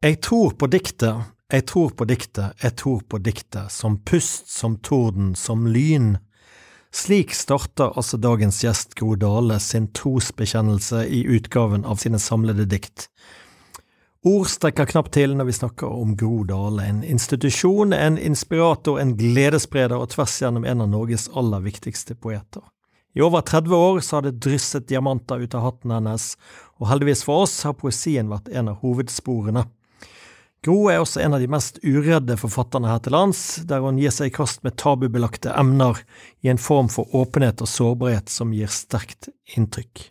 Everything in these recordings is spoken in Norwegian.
Jeg tror på diktet, jeg tror på diktet, jeg tror på diktet, som pust, som torden, som lyn. Slik starter altså dagens gjest Gro Dale sin trosbekjennelse i utgaven av sine samlede dikt. Ord strekker knapt til når vi snakker om Gro Dale, en institusjon, en inspirator, en gledesspreder og tvers gjennom en av Norges aller viktigste poeter. I over 30 år så har det drysset diamanter ut av hatten hennes, og heldigvis for oss har poesien vært en av hovedsporene. Gro er også en av de mest uredde forfatterne her til lands, der hun gir seg i kast med tabubelagte emner i en form for åpenhet og sårbarhet som gir sterkt inntrykk.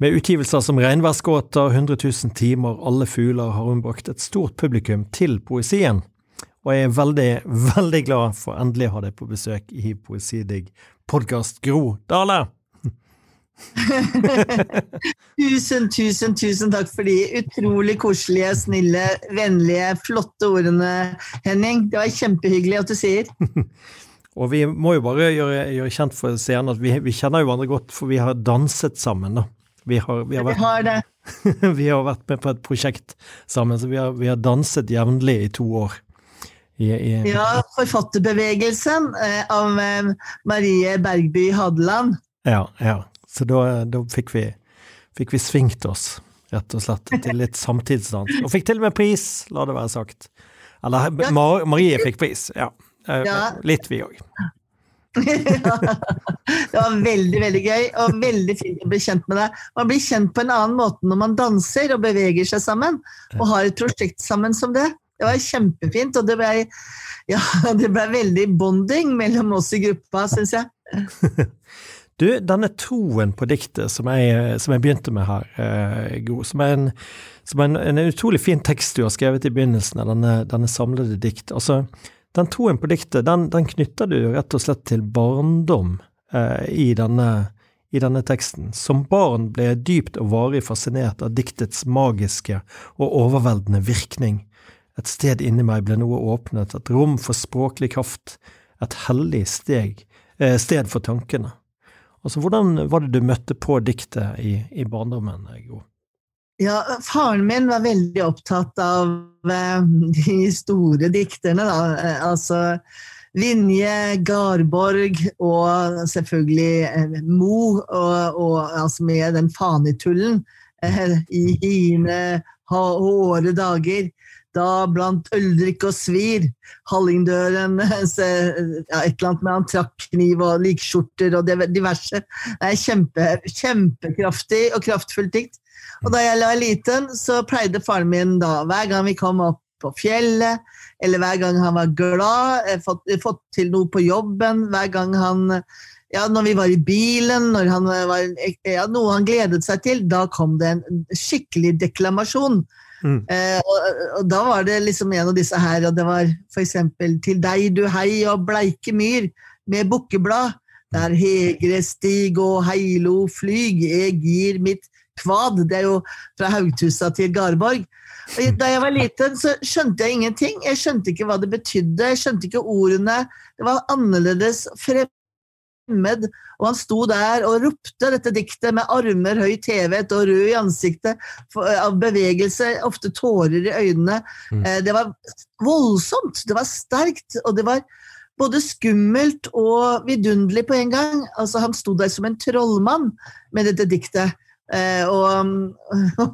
Med utgivelser som Regnværsgåter, 100 000 timer, Alle fugler har hun brakt et stort publikum til poesien, og jeg er veldig, veldig glad for endelig å ha deg på besøk i Poesidigg podkast, Gro Dale! tusen, tusen, tusen takk for de utrolig koselige, snille, vennlige, flotte ordene, Henning. Det var kjempehyggelig at du sier. Og vi må jo bare gjøre, gjøre kjent for seerne at vi, vi, kjenner jo hverandre godt, for vi har danset sammen. da. Vi har, vi har, vært, vi har det. vi har vært med på et prosjekt sammen, så vi har, vi har danset jevnlig i to år. I, i, ja, forfatterbevegelsen eh, av eh, Marie Bergby Hadeland. Ja, ja. Så da, da fikk, vi, fikk, vi, svingt oss, rett og slett, til litt samtidsdans. Og fikk til og med pris, la det være sagt. Eller Mar Marie fikk pris, ja. Eh. Litt vi òg. ja, det var veldig veldig gøy og veldig fint å bli kjent med deg. Man blir kjent på en annen måte når man danser og beveger seg sammen og har et prosjekt sammen som det. Det var kjempefint, og det ble, ja, det ble veldig bonding mellom oss i gruppa, syns jeg. Du, denne troen på diktet som jeg, som jeg begynte med her, eh, Gro, som er, en, som er en, en, utrolig fin tekst du har skrevet i begynnelsen av denne, denne samlede dikt. Altså, den troen på diktet, den, den, knytter du rett og slett til barndom eh, i, denne, i denne teksten. Som barn ble jeg dypt og varig fascinert av diktets magiske og overveldende virkning. Et sted inni meg ble noe åpnet, et rom for språklig kraft, et hellig steg, eh, sted for tankene. Altså, Hvordan var det du møtte på diktet i, i barndommen? Jo? Ja, faren min var veldig opptatt av eh, de store dikterne, da. Eh, altså Vinje, Garborg og selvfølgelig eh, Mo, og, og, altså med den fanitullen eh, i hine håre dager da blant øldrikk og svir, Hallingdøren, ja, et eller annet med antrakkkniv og likskjorter og diverse. Det er kjempe, kjempekraftig og kraftfullt dikt. Og da jeg var liten, så pleide faren min da, hver gang vi kom opp på fjellet, eller hver gang han var glad, fått, fått til noe på jobben, hver gang han ja, når vi var i bilen, når han var, ja, noe han gledet seg til, da kom det en skikkelig deklamasjon Mm. Eh, og, og, da var det liksom en av disse her, og det var f.eks. Til deg du hei og bleike myr med bukkeblad. Der hegre stig og heilo flyg, jeg gir mitt kvad. Det er jo fra Haugtussa til Garborg. Og da jeg var liten, så skjønte jeg ingenting. Jeg skjønte ikke hva det betydde. Jeg skjønte ikke ordene. Det var annerledes, frem fremmed, og han sto der og ropte dette diktet med armer høyt hevet og rød i ansiktet av bevegelse, ofte tårer i øynene. Mm. Eh, det var voldsomt, det var sterkt, og det var både skummelt og vidunderlig på en gang. Altså, han sto der som en trollmann med dette diktet. Uh, og,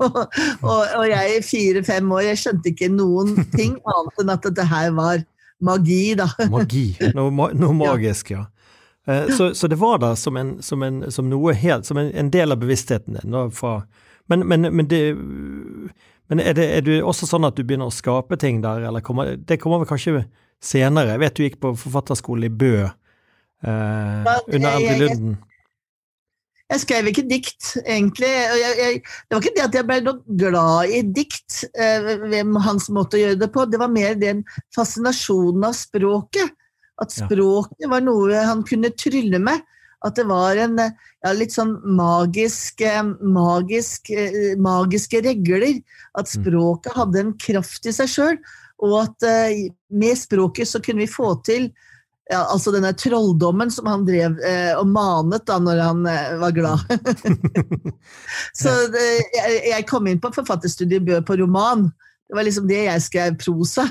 og, og, jeg fire-fem år, jeg skjønte ikke noen ting annet enn at dette her var magi, da. Magi. Noe, noe magisk, ja. Eh, så, så, det var da som, en, som, en, som noe helt Som en, en, del av bevisstheten din. Fra, men, men, men, det, men er, det, er det også sånn at du begynner å skape ting der, eller kommer, det kommer vel kanskje senere? Jeg vet du gikk på forfatterskole i Bø eh, under Endre Lunden. Jeg skrev ikke dikt, egentlig. Jeg, jeg, det var ikke det at jeg ble glad i dikt, eh, hvem hans måte å gjøre det på. Det var mer den fascinasjonen av språket. At språket var noe han kunne trylle med. At det var en ja, litt sånn magisk, eh, magisk, eh, magiske regler. At mm. språket hadde en kraft i seg sjøl, og at uh, med språket så kunne vi få til ja, altså denne trolldommen som han drev eh, og manet da når han eh, var glad. så det, jeg, jeg, kom inn på forfatterstudiet Bø på roman Det var liksom det jeg skrev prosa.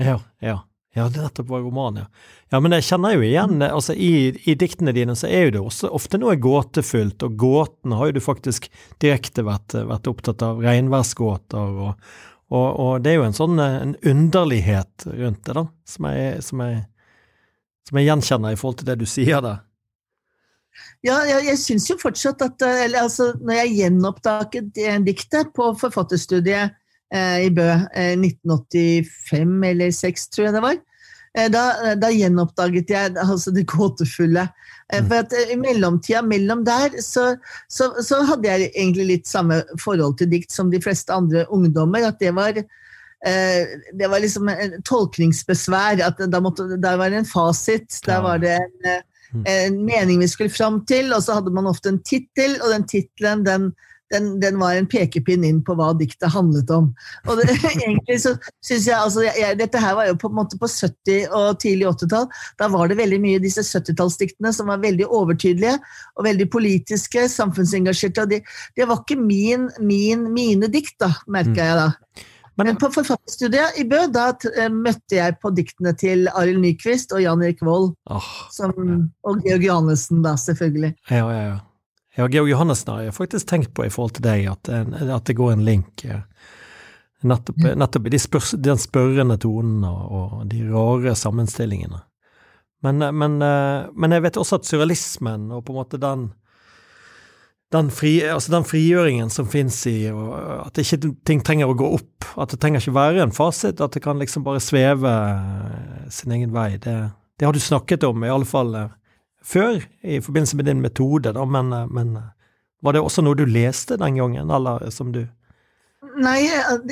ja, ja. Ja, det nettopp var roman, ja. Ja, men jeg kjenner jo igjen altså i, i, diktene dine så er jo det også ofte noe gåtefullt, og gåtene har jo du faktisk direkte vært, vært opptatt av, regnværsgåter, og, og, og, det er jo en sånn en underlighet rundt det, da, som jeg, som jeg, som jeg gjenkjenner i forhold til det du sier der. Ja, jeg, jeg syns jo fortsatt at eller, altså, Når jeg gjenoppdaget diktet på forfatterstudiet i Bø. 1985 eh, eller 6, tror jeg det var. Eh, da, da gjenoppdaget jeg altså det gåtefulle. Mm. For at I mellomtida mellom der så, så, så, hadde jeg egentlig litt samme forhold til dikt som de fleste andre ungdommer. At det var, det var liksom en tolkningsbesvær. At da måtte, der var det en fasit. Der var det en, mm. en mening vi skulle fram til, og så hadde man ofte en tittel, og den tittelen den den, den, var en pekepinn inn på hva diktet handlet om. Og det, egentlig så synes jeg, altså, jeg, Dette her var jo på en måte på 70- og tidlig 80-tall. Da var det veldig mye disse 70-tallsdiktene som var veldig overtydelige og veldig politiske, samfunnsengasjerte. og Det, de var ikke min, min, mine dikt, da, merka jeg da. Men på forfatterstudiet i Bø da eh, møtte jeg på diktene til Arild Nyquist og Jan Erik Vold. Oh, og Georg Johannessen, da, selvfølgelig. Ja, ja, ja. Ja, Georg Johannessen har jeg faktisk tenkt på i forhold til deg, at, at det går en link eh, nettopp, nettopp i de spør, den spørrende tonen og, og, de rare sammenstillingene. Men, eh, men, eh, men, jeg vet også at surrealismen og på en måte den den, fri, altså den frigjøringen som finnes i at ikke ting trenger å gå opp, at det trenger ikke være en fasit, at det kan liksom bare sveve sin egen vei, det, det har du snakket om, i alle fall før, i forbindelse med din metode, da, men, men, var det også noe du leste den gangen, eller som du Nei,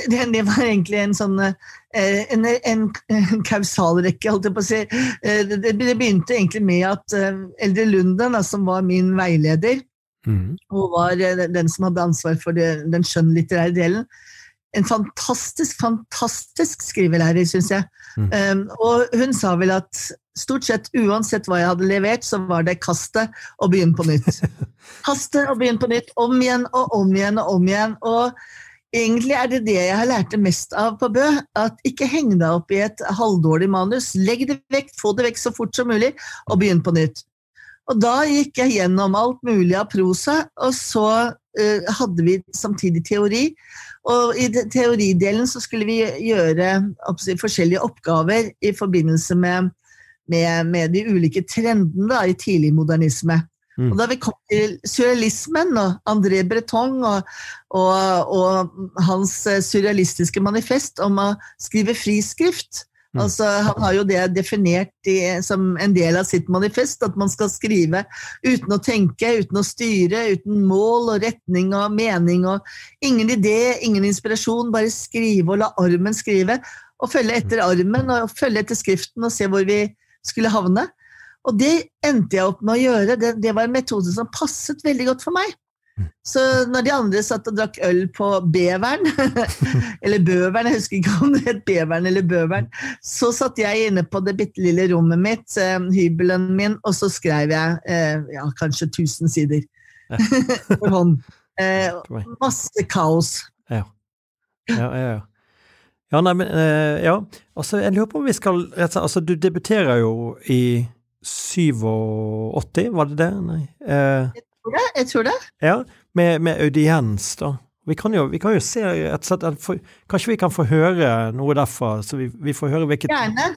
det, det var egentlig en sånn eh, en, en, en kausalrekke, holdt jeg på å si. Eh, det, det, begynte egentlig med at eh, Eldre Lunden, som var min veileder, mm. og var den som hadde ansvar for det, den skjønnlitterære delen, en fantastisk, fantastisk skrivelærer, syns jeg. Mm. Um, og hun sa vel at stort sett uansett hva jeg hadde levert, så var det kast det og begynn på nytt. Kast det og begynn på nytt. Om igjen og om igjen og om igjen. Og egentlig er det det jeg har lært det mest av på Bø. At ikke heng deg opp i et halvdårlig manus. Legg det vekk, få det vekk så fort som mulig, og begynn på nytt. Og da gikk jeg gjennom alt mulig av prosa, og så uh, hadde vi samtidig teori. Og i teoridelen så skulle vi gjøre forskjellige oppgaver i forbindelse med, med, med de ulike trendene da, i tidlig modernisme. Mm. Og da vi kom til surrealismen og André Breton og, og, og hans surrealistiske manifest om å skrive friskrift, Mm. Altså, han har jo det definert i, som en del av sitt manifest, at man skal skrive uten å tenke, uten å styre, uten mål og retning og mening og ingen idé, ingen inspirasjon, bare skrive og la armen skrive. Og følge etter armen og følge etter skriften og se hvor vi skulle havne. Og det endte jeg opp med å gjøre. Det, det var en metode som passet veldig godt for meg. Så når de andre satt og drakk øl på Beveren, eller Bøveren, jeg husker ikke om det het Beveren eller Bøveren, så satt jeg inne på det bitte lille rommet mitt, eh, hybelen min, og så skrev jeg eh, ja, kanskje 1000 sider for hånd. Eh, masse kaos. Ja. Ja, ja, ja. Ja nei, men eh, Ja, altså, jeg lurer på om vi skal Altså, du debuterer jo i 87, var det det? Nei. Eh, tror det. Jeg tror det. Ja, med, med audiens, da. Vi kan jo, vi kan jo se et sett, for, Kanskje vi kan få høre noe derfra, så vi, vi får høre hvilket Gjerne.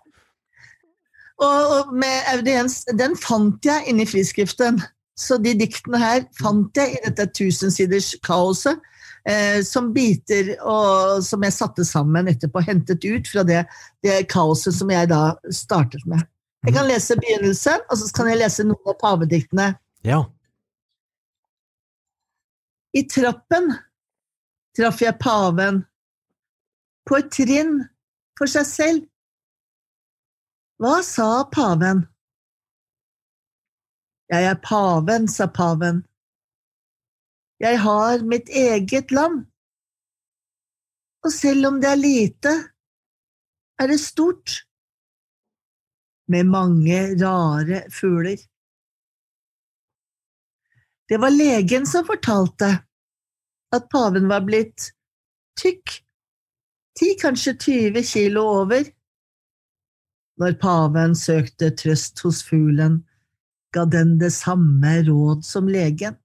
Og, og, med audiens, den fant jeg inni friskriften. Så de diktene her fant jeg i dette tusensiders kaoset. Eh, som biter og som jeg satte sammen etterpå, hentet ut fra det, det kaoset som jeg da startet med. Jeg kan mhm. lese begynnelsen, og så kan jeg lese noen av pavediktene. Ja. I trappen traff jeg paven, på et trinn for seg selv. Hva sa paven? Jeg er paven, sa paven. Jeg har mitt eget lam. Og selv om det er lite, er det stort, med mange rare fugler. Det var legen som fortalte at paven var blitt tykk ti, kanskje 20 kilo over. Når paven søkte trøst hos fuglen, ga den det samme råd som legen.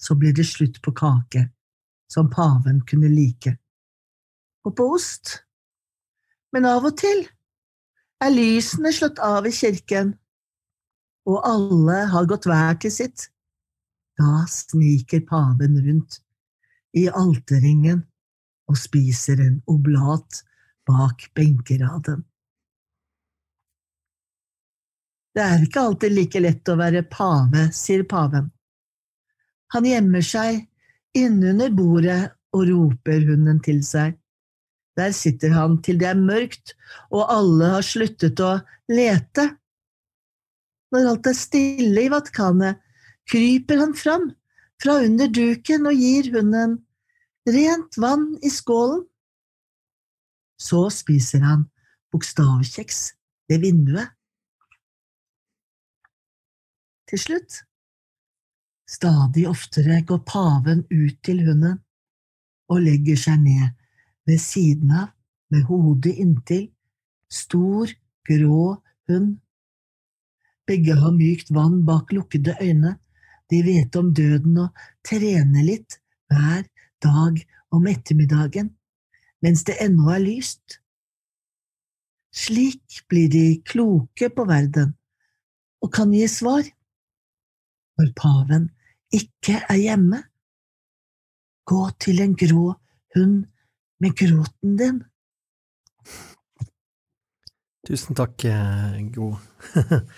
Så ble det slutt på kake, som paven kunne like, og på ost. Men av og til er lysene slått av i kirken, og alle har gått hver til sitt. Da sniker paven rundt i alterringen og spiser en oblat bak benkeraden. Det er ikke alltid like lett å være pave, sier paven. Han gjemmer seg innunder bordet og roper hunden til seg. Der sitter han til det er mørkt og alle har sluttet å lete. Når alt er stille i vatkanet, kryper han fram fra under duken og gir hunden rent vann i skålen. Så spiser han bokstavkjeks ved vinduet. Til slutt, stadig oftere går paven ut til hunden og legger seg ned ved siden av med hodet inntil, stor, grå hund. Begge har mykt vann bak lukkede øyne, de vet om døden og trener litt hver dag om ettermiddagen, mens det ennå er lyst. Slik blir de kloke på verden og kan gi svar. Når paven ikke er hjemme, gå til en grå hund med gråten din. Tusen takk, eh, Gro.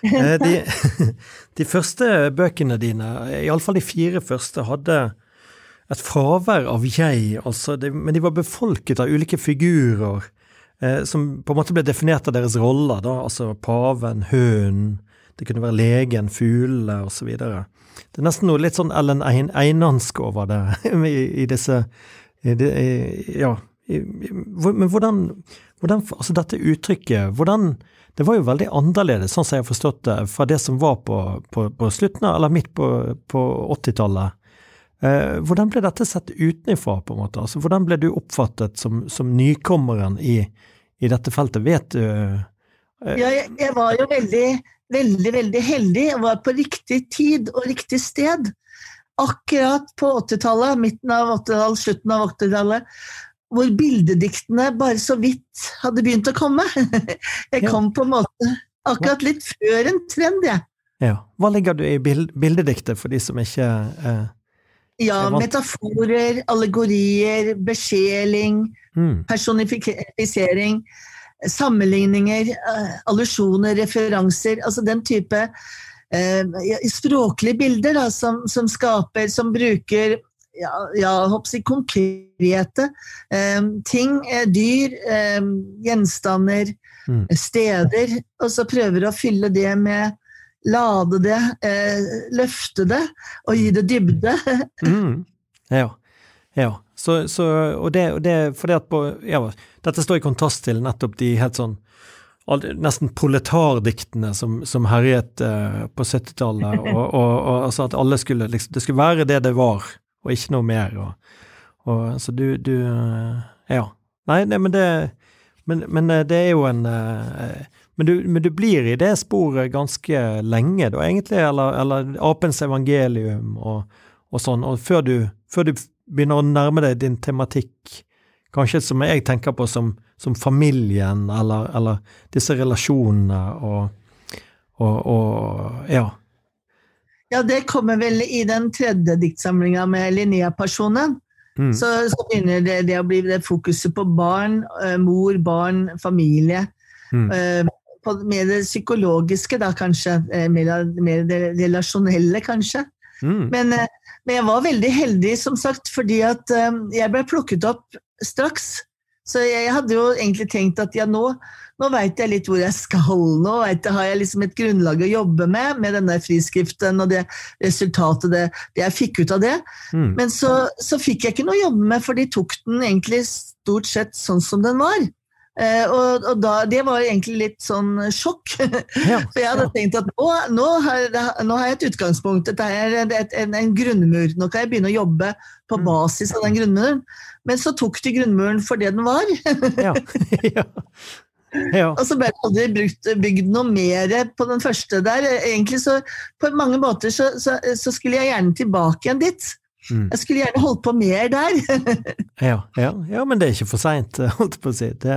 Eh, de, de første bøkene dine, iallfall de fire første, hadde et fravær av jeg, altså, det, men de var befolket av ulike figurer eh, som på en måte ble definert av deres roller, da, altså paven, hønen, det kunne være legen, fuglene osv. Det er nesten noe litt sånn Ellen Einansk over det i, i disse i, i, Ja. Men hvordan, hvordan, Altså, dette uttrykket, hvordan Det var jo veldig annerledes, sånn som jeg har forstått det, fra det som var på, på, på slutten av, eller midt på, på 80-tallet. Eh, hvordan ble dette sett utenfra, på en måte? Altså, hvordan ble du oppfattet som, som nykommeren i, dette feltet? Vet du eh, Ja, jeg, jeg, var jo veldig, veldig, veldig heldig. og var på riktig tid og riktig sted. Akkurat på 80-tallet, midten av 80-tallet, slutten av 80-tallet, hvor bildediktene bare så vidt hadde begynt å komme. Jeg kom på en måte akkurat litt før en trend, jeg. Ja. Hva ligger du i bildediktet, for de som ikke eh ja, metaforer, allegorier, besjeling, mm. personifisering, sammenligninger, eh, allusjoner, referanser. Altså den type eh, språklige bilder da, som, som, skaper, som bruker ja, ja jeg, konkrete eh, ting, eh, dyr, eh, gjenstander, mm. steder, og så prøver å fylle det med lade det, eh, løfte det og gi det dybde. mm. Ja. ja. Så, så, og det, og det fordi at på, ja, Dette står i kontrast til nettopp de helt sånn nesten proletardiktene som, som herjet uh, på 70-tallet. Og, og, og, altså at alle skulle liksom, Det skulle være det det var, og ikke noe mer. Og, og så du, du uh, Ja. Nei, nei men det men, men, eh, det er jo en uh, men du, men du, blir i det sporet ganske lenge, da, egentlig? Eller, eller Apens evangelium og, og sånn, og før du, før du, begynner å nærme deg din tematikk, kanskje som jeg tenker på som, som familien, eller, eller, disse relasjonene og, og, og ja. Ja, det kommer vel i den tredje diktsamlinga med Linnea-personen. Mm. Så, så, begynner det, det, å bli det fokuset på barn, eh, mor, barn, familie. Mm. Uh, på mer det psykologiske, da kanskje. Eh, mer, mer det relasjonelle, kanskje. Mm. Men, men, jeg var veldig heldig, som sagt, fordi at eh, jeg ble plukket opp straks. Så jeg hadde jo egentlig tenkt at ja, nå, nå veit jeg litt hvor jeg skal. Nå vet jeg, har jeg liksom et grunnlag å jobbe med, med denne friskriften og det resultatet det, det jeg fikk ut av det. Mm. Men så, så, fikk jeg ikke noe å jobbe med, for de tok den egentlig stort sett sånn som den var. Eh, og, og da, det var egentlig litt sånn sjokk. Ja, For jeg hadde ja. tenkt at nå, nå, har, nå har jeg et utgangspunkt, dette er et, en, en grunnmur. Nå kan jeg begynne å jobbe på Mm. basis av den grunnmuren. Men så tok de grunnmuren for det den var. Ja. ja. ja. Og så ble det aldri brukt, bygd noe mer på den første der. Egentlig så På mange måter så, så, så skulle jeg gjerne tilbake igjen dit. Mm. Jeg skulle gjerne holdt på mer der. Ja, ja, ja, men det er ikke for seint, holdt jeg på å si. Det,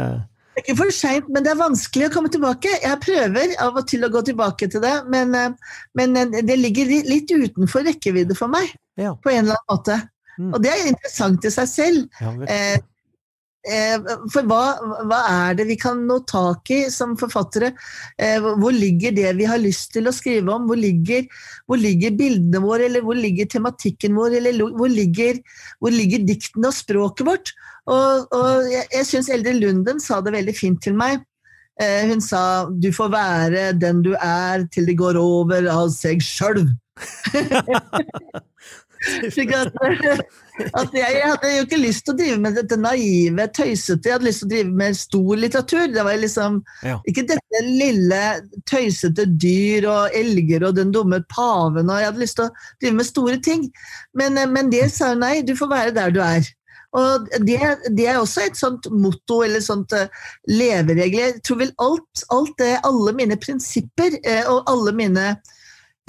Det er ikke for seint, men det er vanskelig å komme tilbake. Jeg prøver av og til å gå tilbake til det, men, eh, men eh, det ligger litt utenfor rekkevidde for meg, ja, på en eller annen måte. Mm. Og det er interessant i seg selv. ja, for hva, hva er det vi kan nå tak i som forfattere? Eh, hvor ligger det vi har lyst til å skrive om? Hvor ligger, hvor ligger bildene våre, eller hvor ligger tematikken vår, eller hvor ligger, hvor ligger diktene og språket vårt? Og, og jeg, jeg syns Eldre Lunden sa det veldig fint til meg. Eh, hun sa 'du får være den du er til det går over av seg sjøl'. At, at jeg, jeg hadde jo ikke lyst til å drive med dette naive, tøysete. Jeg hadde lyst til å drive med stor litteratur. Det var liksom Ja. ikke dette lille, tøysete dyr og elger og den dumme paven. og Jeg hadde lyst til å drive med store ting. Men, eh, men det sa hun nei, du får være der du er. Og det, det er også et sånt motto eller sånt eh, leveregel. Jeg tror vel alt, alt det, alle mine prinsipper eh, og alle mine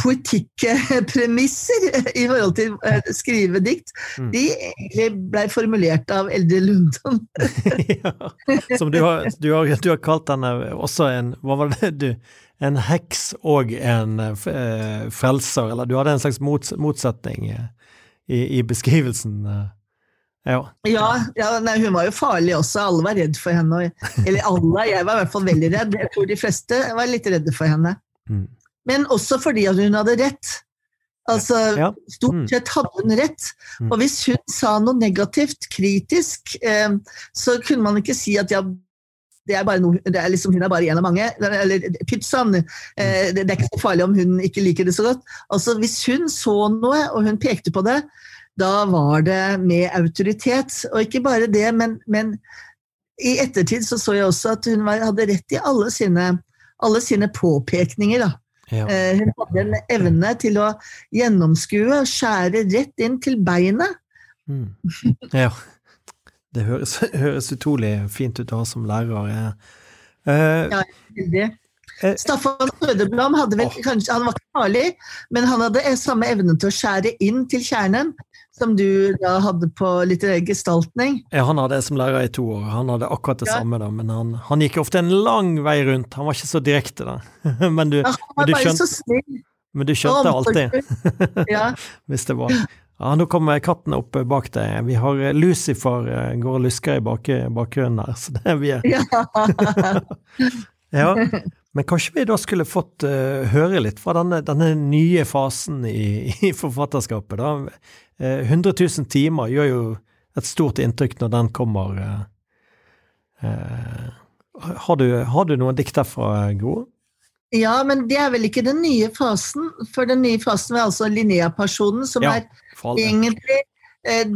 poetikkpremisser i forhold til å skrive dikt, Mm. de egentlig ble formulert av Eldre Lundon. ja. Som du har, du, har, du har kalt henne også en Hva var det du En heks og en eh, frelser, eller du hadde en slags mots, motsetning eh, i, i beskrivelsen. eh. Ja. Ja, ja nei, hun var jo farlig også, alle var redd for henne. Eller alle, jeg var i hvert fall veldig redd. Jeg tror de fleste var litt redde for henne. Mm. Men også fordi at hun hadde rett. Altså, Ja. Stort Mm. sett hadde hun rett. Mm. Og hvis hun sa noe negativt, kritisk, eh, så kunne man ikke si at ja, det er bare noe, det er liksom, hun er bare en av mange. Eller pytt sann, eh, det, det er ikke så farlig om hun ikke liker det så godt. Altså, hvis hun så noe, og hun pekte på det, da var det med autoritet. Og ikke bare det, men, men i ettertid så så jeg også at hun var, hadde rett i alle sine, alle sine påpekninger. da. Ja. Eh, Hun hadde en evne til å gjennomskue og skjære rett inn til beinet. Mm. ja. Det høres, høres utrolig fint ut å ha som lærer. Eh, Ja. Veldig. Eh. Staffan Søderblom hadde vel Åh. kanskje, han var ikke farlig, men han hadde samme evne til å skjære inn til kjernen som du da hadde på litterær gestaltning. ja, han hadde jeg som lærer i to år, han hadde akkurat det Ja. samme, da, men han, han gikk ofte en lang vei rundt. Han var ikke så direkte, da. men, du, Ja, Men du skjønte- men du skjønte alltid. Ja. hvis det var. Ja, nå kommer katten opp bak deg. Vi har eh, Lucifer eh, går og lusker i bak, bakgrunnen her, så det er vi er. Ja. Men kanskje vi da skulle fått uh, høre litt fra denne, denne nye fasen i, i forfatterskapet, da. Uh, 100 000 timer gjør jo et stort inntrykk når den kommer. Uh, har, du, har du noen dikt derfra, Gro? ja, men det er vel ikke den nye fasen, for den nye fasen er altså Linnea-personen, som Ja. er egentlig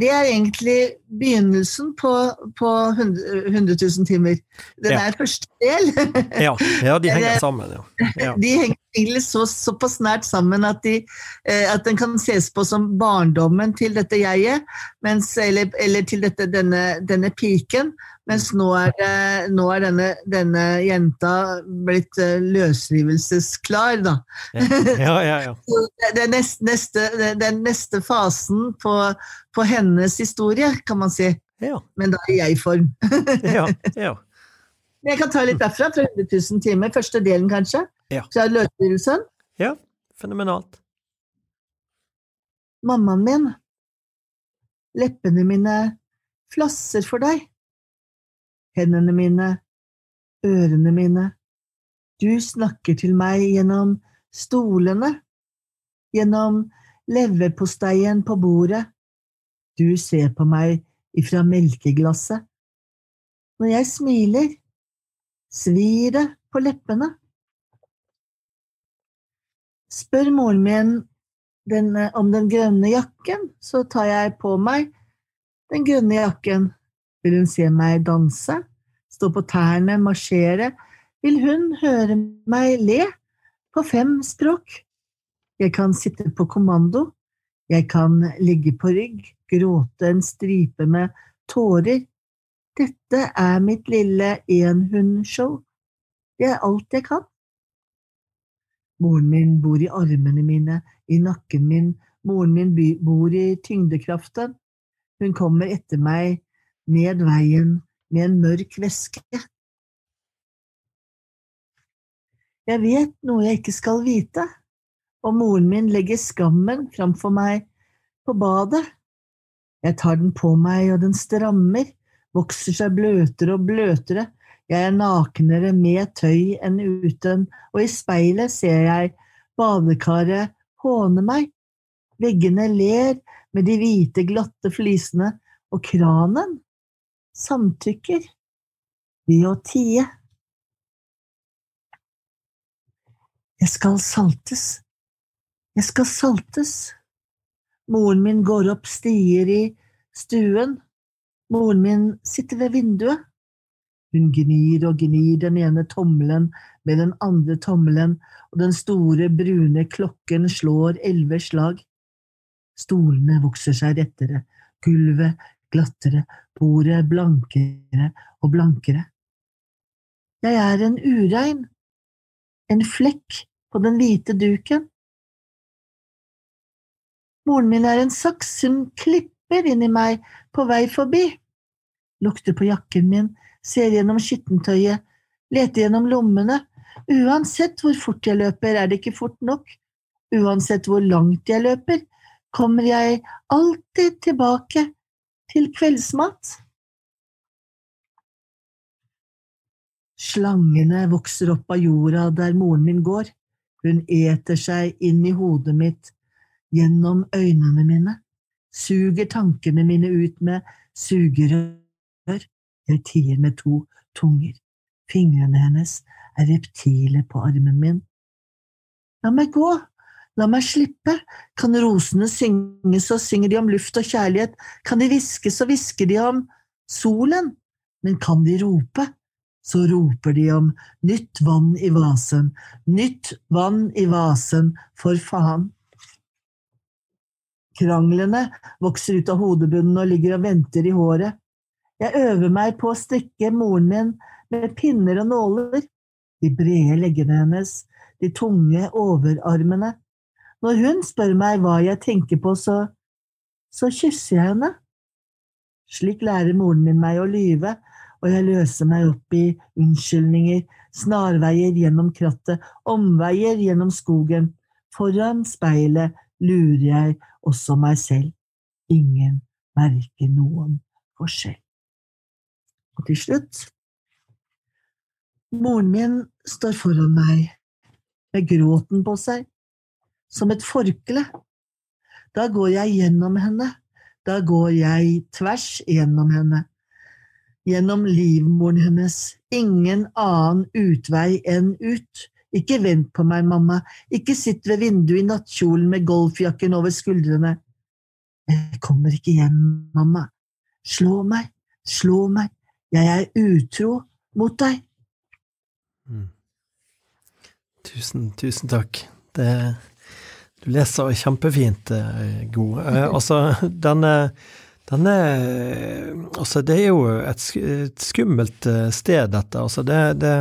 det er egentlig begynnelsen på, på 100 100 000 timer. Den Ja. er første del. Ja, ja, de henger sammen, ja. ja. De henger egentlig så, såpass nært sammen at, de, eh, at den kan ses på som barndommen til dette jeget, mens, eller, eller til dette, denne, denne piken. Mens nå er, det, nå er denne, denne jenta blitt eh, løsrivelsesklar, da. Ja, ja, ja. den, er neste, den neste fasen på, på hennes historie, kan man si. Ja, Men da i jeg-form. ja, ja. Men Jeg kan ta litt derfra, fra 100 000 timer. Første delen, kanskje. Ja. Fra løsrivelsen. ja. Fenomenalt. Mammaen min. Leppene mine flasser for deg. Hendene mine, ørene mine. Du snakker til meg gjennom stolene, gjennom leverposteien på bordet. Du ser på meg ifra melkeglasset. Når jeg smiler, svir det på leppene. Spør moren min den, eh, om den grønne jakken, så tar jeg på meg den grønne jakken. Vil hun se meg danse, stå på tærne, marsjere, vil hun høre meg le på fem språk. Jeg kan sitte på kommando, jeg kan ligge på rygg, gråte en stripe med tårer. Dette er mitt lille enhundshow. Det er alt jeg kan. Moren min bor i armene mine, i nakken min, moren min bor i tyngdekraften. Hun kommer etter meg ned veien med en mørk væske. Jeg vet noe jeg ikke skal vite, og moren min legger skammen framfor meg på badet. Jeg tar den på meg, og den strammer, vokser seg bløtere og bløtere. Jeg er nakenere med tøy enn uten, og i speilet ser jeg badekaret håne meg. Veggene ler med de hvite, glatte flisene, og kranen samtykker ved å tie. Jeg skal saltes. Jeg skal saltes. Moren min går opp stier i stuen. Moren min sitter ved vinduet. Hun gnir og gnir den ene tommelen med den andre tommelen, og den store, brune klokken slår elleve slag. Stolene vokser seg rettere, gulvet glattere, bordet blankere og blankere. Jeg er en urein, en flekk på den hvite duken. Moren min er en saks, hun klipper inn i meg på vei forbi. Lukter på jakken min, ser gjennom skittentøyet, leter gjennom lommene. Uansett hvor fort jeg løper, er det ikke fort nok. Uansett hvor langt jeg løper, kommer jeg alltid tilbake til kveldsmat. Slangene vokser opp av jorda der moren min går. Hun eter seg inn i hodet mitt gjennom øynene mine, suger tankene mine ut med sugerør. Jeg tier med to tunger. Fingrene hennes er reptiler på armen min. La meg gå, La meg slippe. Kan rosene synge, så synger de om luft og kjærlighet. Kan de hviske, så hvisker de om solen. Men kan de rope, så roper de om nytt vann i vasen, nytt vann i vasen, for faen. Kranglene vokser ut av hodebunnen og ligger og venter i håret. Jeg øver meg på å strikke moren min med pinner og nåler, de brede leggene hennes, de tunge overarmene. Når hun spør meg hva jeg tenker på, så, så kysser jeg henne. Slik lærer moren min meg å lyve, og jeg løser meg opp i unnskyldninger, snarveier gjennom krattet, omveier gjennom skogen. Foran speilet lurer jeg også meg selv. Ingen merker noen forskjell. Og til slutt Moren min står foran meg med gråten på seg som et forkle. Da går jeg gjennom henne, da går jeg tvers gjennom henne. Gjennom livmoren hennes, ingen annen utvei enn ut. Ikke vent på meg, mamma, ikke sitt ved vinduet i nattkjolen med golfjakken over skuldrene. Jeg kommer ikke hjem, mamma. Slå meg, slå meg, jeg er utro mot deg. Mm. Tusen, tusen takk. Det du leser kjempefint, eh, God. Eh, altså, denne, denne Altså, det er jo et, skummelt eh, sted, dette. Altså, det, det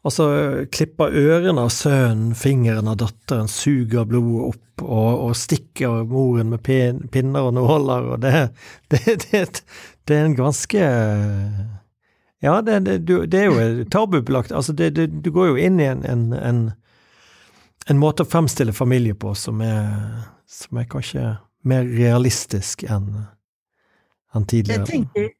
Altså, klipper ørene av sønnen, fingeren av datteren, suger blodet opp og, og stikker moren med pin, pinner og nåler, og det, det, det, det er en ganske Ja, det, det er jo tabubelagt. Altså, du går jo inn i en, en, en en måte å fremstille familie på som er, som er kanskje mer realistisk enn enn tidligere. Jeg tenker,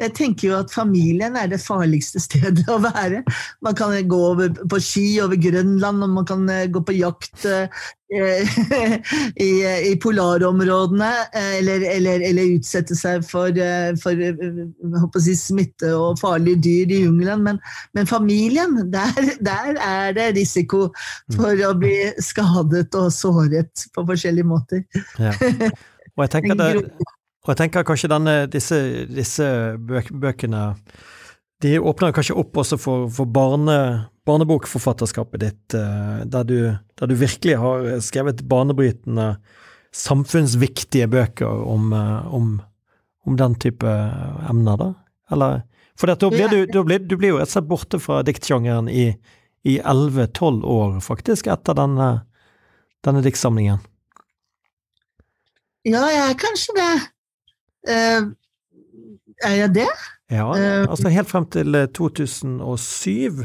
jeg tenker jo at familien er det farligste stedet å være. Man kan gå på ski over Grønland, og man kan eh, gå på jakt eh, i, i, polarområdene, eh, eller, eller, eller, utsette seg for, for si, smitte og farlige dyr i jungelen. Men, men familien, der, der, er det risiko for å bli skadet og såret på forskjellige måter. Ja. Og jeg tenker det og jeg tenker kanskje denne, disse, disse bøkene De åpner kanskje opp også for, for barne, barnebokforfatterskapet ditt, eh, der du, der du, virkelig har skrevet banebrytende, samfunnsviktige bøker om, eh, om, om den type emner, da? Eller? For da blir du, du, blir, du blir jo rett og slett borte fra diktsjangeren i elleve-tolv år, faktisk, etter denne, denne diktsamlingen. Ja, jeg er kanskje det. Uh, er jeg det? Ja, uh, altså helt frem til 2007.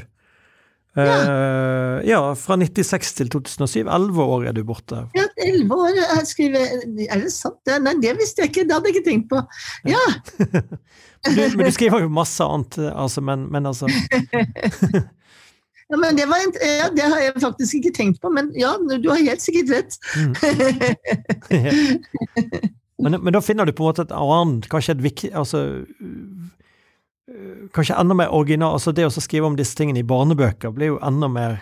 Uh, ja. ja. fra 96 til 2007. Elleve år er du borte. Ja, elleve år. Jeg skriver, er det sant? Nei, det visste jeg ikke. Det hadde jeg ikke tenkt på. Ja! men, du, men, du, skriver jo masse annet, altså, men, men altså Ja, men det, var, ja, det, har jeg faktisk ikke tenkt på, men ja, du har helt sikkert rett. Men, men, da finner du på en måte et annet, kanskje et viktig altså, Kanskje enda mer original altså Det å skrive om disse tingene i barnebøker blir jo enda mer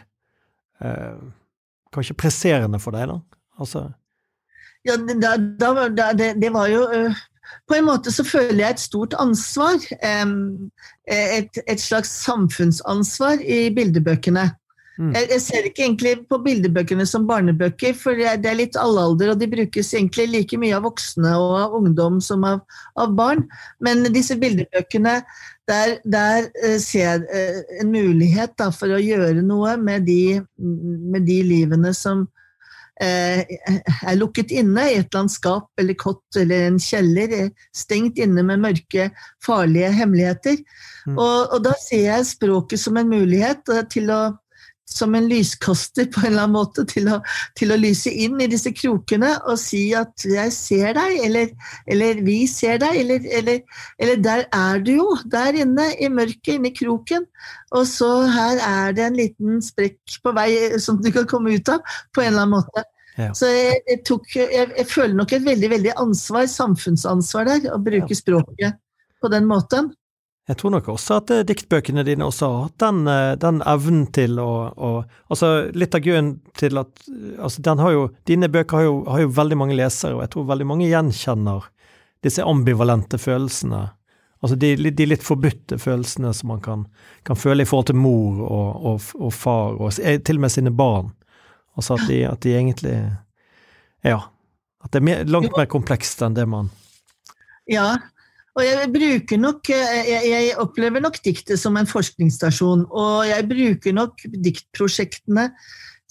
eh, Kanskje presserende for deg, da? Altså Ja, da, da, det, det, var jo uh, på en måte så føler jeg et stort ansvar. Et, et slags samfunnsansvar i bildebøkene. Mm. Jeg, jeg, ser ikke egentlig på bildebøkene som barnebøker, for det er litt allalder, og de brukes egentlig like mye av voksne og av ungdom som av, av barn. Men disse bildebøkene, der, der uh, ser jeg uh, en mulighet da, for å gjøre noe med de, med de livene som, Eh, er lukket inne i et eller annet skap eller kott eller en kjeller, stengt inne med mørke, farlige hemmeligheter. Mm. Og, og, da ser jeg språket som en mulighet eh, til å som en lyskaster på en eller annen måte til å, til å, lyse inn i disse krokene og si at 'jeg ser deg', eller, eller 'vi ser deg', eller, eller, eller, 'der er du jo', der inne i mørket, inne i kroken. Og så her er det en liten sprekk på vei som du kan komme ut av, på en eller annen måte. Ja. Så jeg, jeg, tok, jeg, jeg, føler nok et veldig veldig ansvar, samfunnsansvar der, å bruke ja. språket på den måten. Jeg tror nok også at eh, diktbøkene dine også har hatt den, eh, den evnen til å, å, Altså, litt av grunnen til at altså, den har jo, Dine bøker har jo, har jo, veldig mange lesere, og jeg tror veldig mange gjenkjenner disse ambivalente følelsene. Altså de, de litt forbudte følelsene som man kan, kan, føle i forhold til mor og, og, og far, og eh, til og med sine barn. Altså at de, at de egentlig Ja. At det er mer, langt mer komplekst enn det man Ja, og jeg bruker nok eh, jeg, jeg, opplever nok diktet som en forskningsstasjon. Og jeg bruker nok diktprosjektene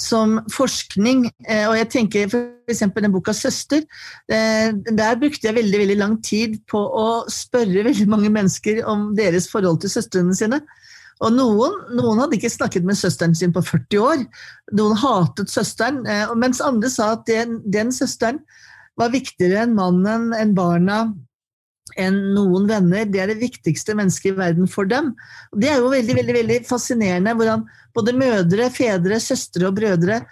som forskning. Eh, og jeg tenker f.eks. den boka 'Søster'. Eh, der brukte jeg veldig, veldig lang tid på å spørre veldig mange mennesker om deres forhold til søstrene sine. Og noen, noen, hadde ikke snakket med søsteren sin på 40 år. Noen hatet søsteren, mens andre sa at den, den søsteren var viktigere enn mannen, enn barna, enn noen venner. Det er det viktigste mennesket i verden for dem. Det er jo veldig, veldig, veldig fascinerende hvordan både mødre, fedre, søstre og brødre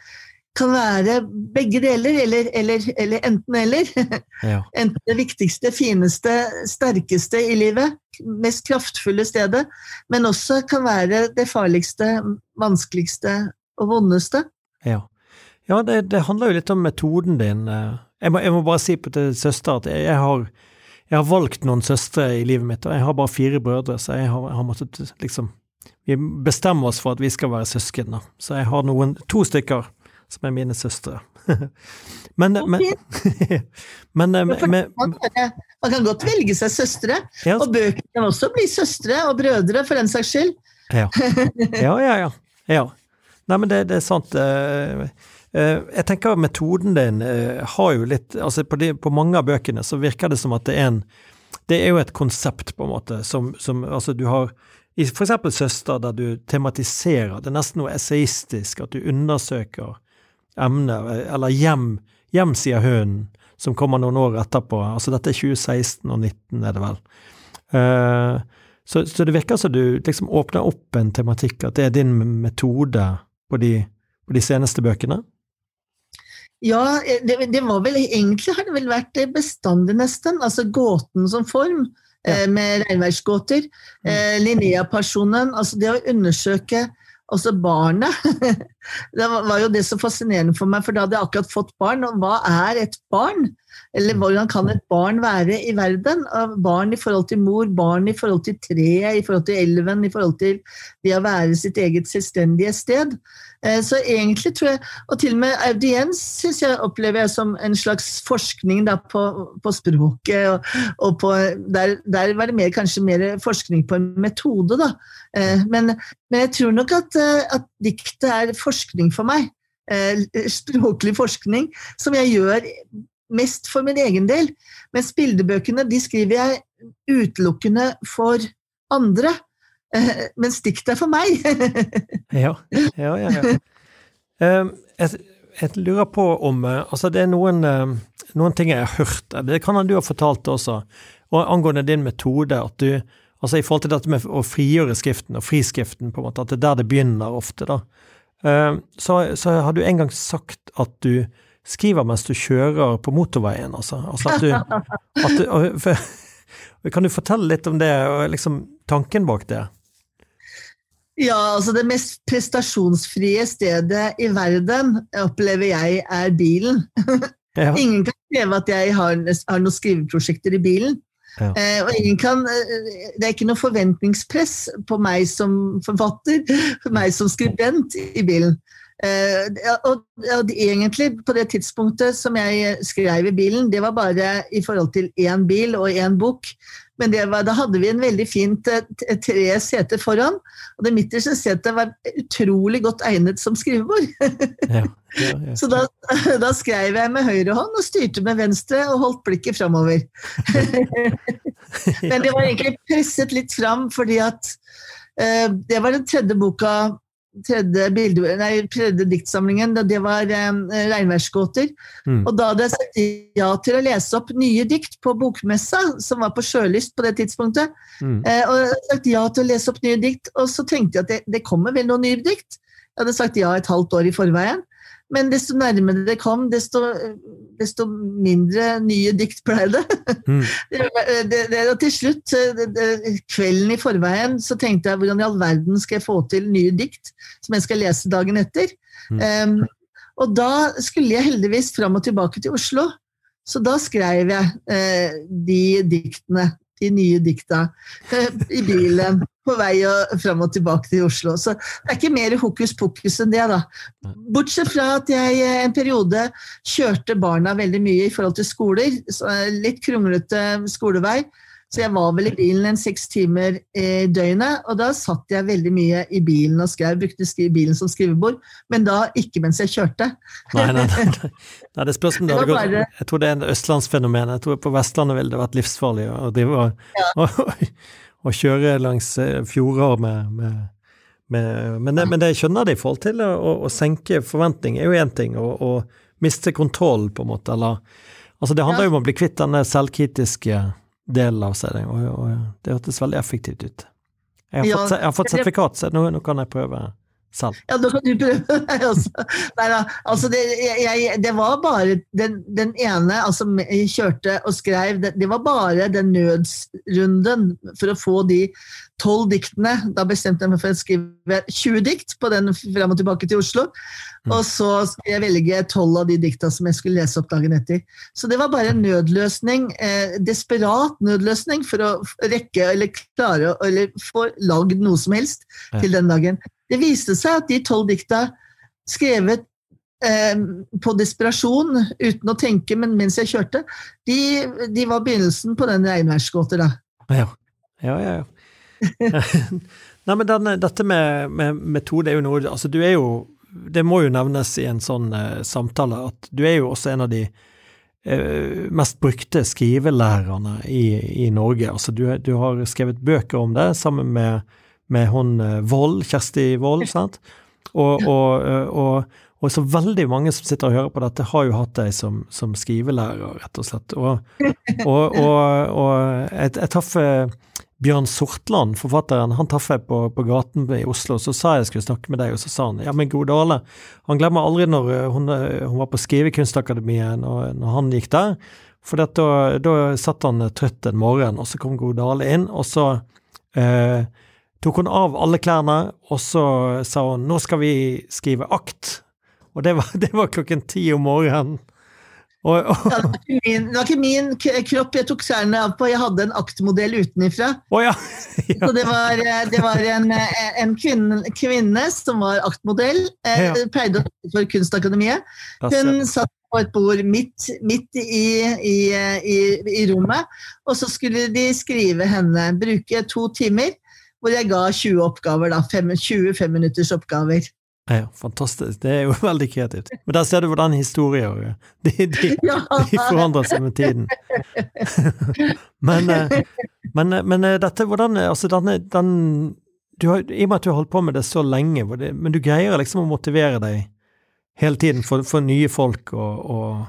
kan være begge deler, eller, eller, eller enten-eller. Ja. Enten det viktigste, fineste, sterkeste i livet, mest kraftfulle stedet, men også kan være det farligste, vanskeligste og vondeste. Ja, ja det, det, handler jo litt om metoden din. Jeg må, jeg må bare si på til søster at jeg har jeg har valgt noen søstre i livet mitt, og jeg har bare fire brødre, så jeg har, har måttet liksom Vi bestemmer oss for at vi skal være søsken, da. Så jeg har noen To stykker som er mine søstre. men, men, men, men, Man kan godt velge seg søstre, ja. og bøker kan også bli søstre og brødre, for den saks skyld. ja. ja, ja, ja. ja. Nei, men det, det er sant. Eh, jeg tenker metoden din eh, har jo litt Altså på, de, på, mange av bøkene så virker det som at det er en Det er jo et konsept, på en måte, som, som Altså, du har i eksempel Søster, der du tematiserer, det er nesten noe essayistisk, at du undersøker emner, eller Hjem, hjem sier hunden, som kommer noen år etterpå. Altså dette er 2016 og 2019, er det vel. Uh, så, så, det virker som du liksom åpner opp en tematikk, at det er din metode på de, på de seneste bøkene? Ja, eh, det, det, var vel egentlig har det vel vært bestandig, nesten. Altså gåten som form, ja. eh, med regnværsgåter. Mm. Eh, Linnea-personen. Altså det å undersøke også barnet. det var jo det så fascinerende for meg, for da hadde jeg akkurat fått barn. Og hva er et barn? Eller hvordan kan et barn være i verden? Barn i forhold til mor, barn i forhold til treet, i forhold til elven, i forhold til det å være sitt eget selvstendige sted. Eh, så egentlig tror jeg, Og til og med audiens syns jeg opplever jeg som en slags forskning da, på, på, språket. Og, og på, der, der, var det mer, kanskje mer forskning på en metode, da. Eh, men, men jeg tror nok at, eh, at diktet er forskning for meg. Språklig forskning, som jeg gjør mest for min egen del. Mens bildebøkene de skriver jeg utelukkende for andre. Mens stikk deg for meg. ja, ja, ja. ja. Jeg, jeg, lurer på om eh, Altså, det er noen, um, noen ting jeg har hørt, det kan du ha fortalt også, og angående din metode, at du Altså i forhold til dette med å frigjøre skriften og friskriften, på en måte, at det er der det begynner ofte, da. Um, så, så har du en gang sagt at du skriver mens du kjører på motorveien, altså. altså at du, at du for, Kan du fortelle litt om det, og liksom tanken bak det? Ja, altså det mest prestasjonsfrie stedet i verden opplever jeg er bilen. Ja. Ingen kan kreve at jeg har, har noen skriveprosjekter i bilen. Ja. Eh, og ingen kan, eh, det er ikke noe forventningspress på meg som forfatter, for meg som skribent i bilen. Eh, og, og, egentlig, på det tidspunktet som jeg skrev i bilen, det var bare i forhold til én bil og én bok. Men var, da hadde vi en veldig fint eh, tre seter foran, og det midterste setet var utrolig godt egnet som skrivebord. Ja, ja, ja. Så da, da, skrev jeg med høyre hånd og styrte med venstre og holdt blikket framover. Men det var egentlig presset litt fram fordi at uh, det var den tredje boka tredje, bilde, nei, tredje diktsamlingen, det var um, regnværsgåter. Mm. Og da hadde jeg sagt ja til å lese opp nye dikt på bokmessa, som var på Sjølyst på det tidspunktet. Mm. Eh, og jeg hadde sagt ja til å lese opp nye dikt, og så tenkte jeg at det, det kommer vel noen nye dikt. Jeg hadde sagt ja et halvt år i forveien. Men desto nærmere det kom, desto, desto mindre nye dikt ble det. Mm. det, det, og til slutt, kvelden i forveien, så tenkte jeg hvordan i all verden skal jeg få til nye dikt som jeg skal lese dagen etter. Mm. Um, og da skulle jeg heldigvis fram og tilbake til Oslo. Så da skrev jeg uh, de diktene de nye dikta eh, i bilen på vei og fram og tilbake til Oslo. Så det er ikke mer hokus pokus enn det, da. Bortsett fra at jeg eh, en periode kjørte barna veldig mye i forhold til skoler. litt kronglete skolevei. Så jeg var vel i bilen en seks timer i døgnet, og da satt jeg veldig mye i bilen og skrev. Brukte bilen som skrivebord, men da ikke mens jeg kjørte. Nei, nei, nei. nei det spørs om det hadde gått. Jeg tror det er en østlandsfenomen. Jeg tror På Vestlandet ville det vært livsfarlig å drive og, ja. og, og, kjøre langs eh, fjorder med, med, med men, det, men, det, jeg skjønner det i forhold til å, å senke forventning, er jo én ting. å miste kontroll, på en måte. Eller Altså, det handler jo ja. om å bli kvitt denne selvkritiske delen av seg, og, og det hørtes veldig effektivt ut. Jeg har, ja, fått, jeg har fått, sertifikat, så nå, nå, kan jeg prøve selv. Ja, nå kan du prøve deg også. Nei da, altså det, jeg, det var bare den, den, ene altså jeg kjørte og skrev, det, det, var bare den nødsrunden for å få de tolv diktene. Da bestemte jeg meg for å skrive 20 dikt på den fram og tilbake til Oslo. Mm. Og så skulle jeg velge tolv av de dikta som jeg skulle lese opp dagen etter. Så det var bare en nødløsning, eh, desperat nødløsning for å rekke eller klare eller få lagd noe som helst til den dagen. Det viste seg at de tolv dikta skrevet eh, på desperasjon, uten å tenke, men mens jeg kjørte, de, de var begynnelsen på den regnværsgåter, da. Ja, ja, ja. ja. Nei, men denne, dette med, med, metode er jo noe Altså, du er jo Det må jo nevnes i en sånn uh, samtale at du er jo også en av de uh, mest brukte skrivelærerne i, i Norge. Altså, du, du, har skrevet bøker om det sammen med, med hun uh, Vold, Kjersti Vold, sant? Og, og, og, og, så veldig mange som sitter og hører på dette, har jo hatt deg som, som skrivelærer, rett og slett. Og, jeg, jeg traff Bjørn Sortland, forfatteren, han traff jeg på, på, gaten i Oslo. Så sa jeg jeg skulle snakke med deg, og så sa han ja, men gode Dale, han glemmer aldri når eh, hun, eh, hun var på Skrivekunstakademiet, når, når han gikk der. For da, da satt han trøtt en morgen, og så kom Gode Dale inn, og så eh, tok hun av alle klærne, og så sa hun nå skal vi skrive akt. Og det var, det var klokken ti om morgenen. Og, og, Ja, det, var ikke min, det var ikke min kropp jeg tok klærne av på, jeg hadde en aktmodell utenifra. Oh, ja. ja. Så det var, det var en, en kvinne, kvinne som var aktmodell, eh, Ja. pleide å for Kunstakademiet. Hun satt på et bord midt, midt i, i, i, i rommet, og så skulle de skrive henne, bruke to timer, hvor jeg ga 20 oppgaver, da, fem, 20 femminutters oppgaver. Ja, fantastisk. Det er jo veldig kreativt. Men der ser du hvordan historier de, de, Ja, de forandrer seg med tiden. men, eh, men, eh, men eh, dette, hvordan eh, Altså, denne, den du har, I og med at du har holdt på med det så lenge, men du greier liksom å motivere deg hele tiden for, for nye folk og, og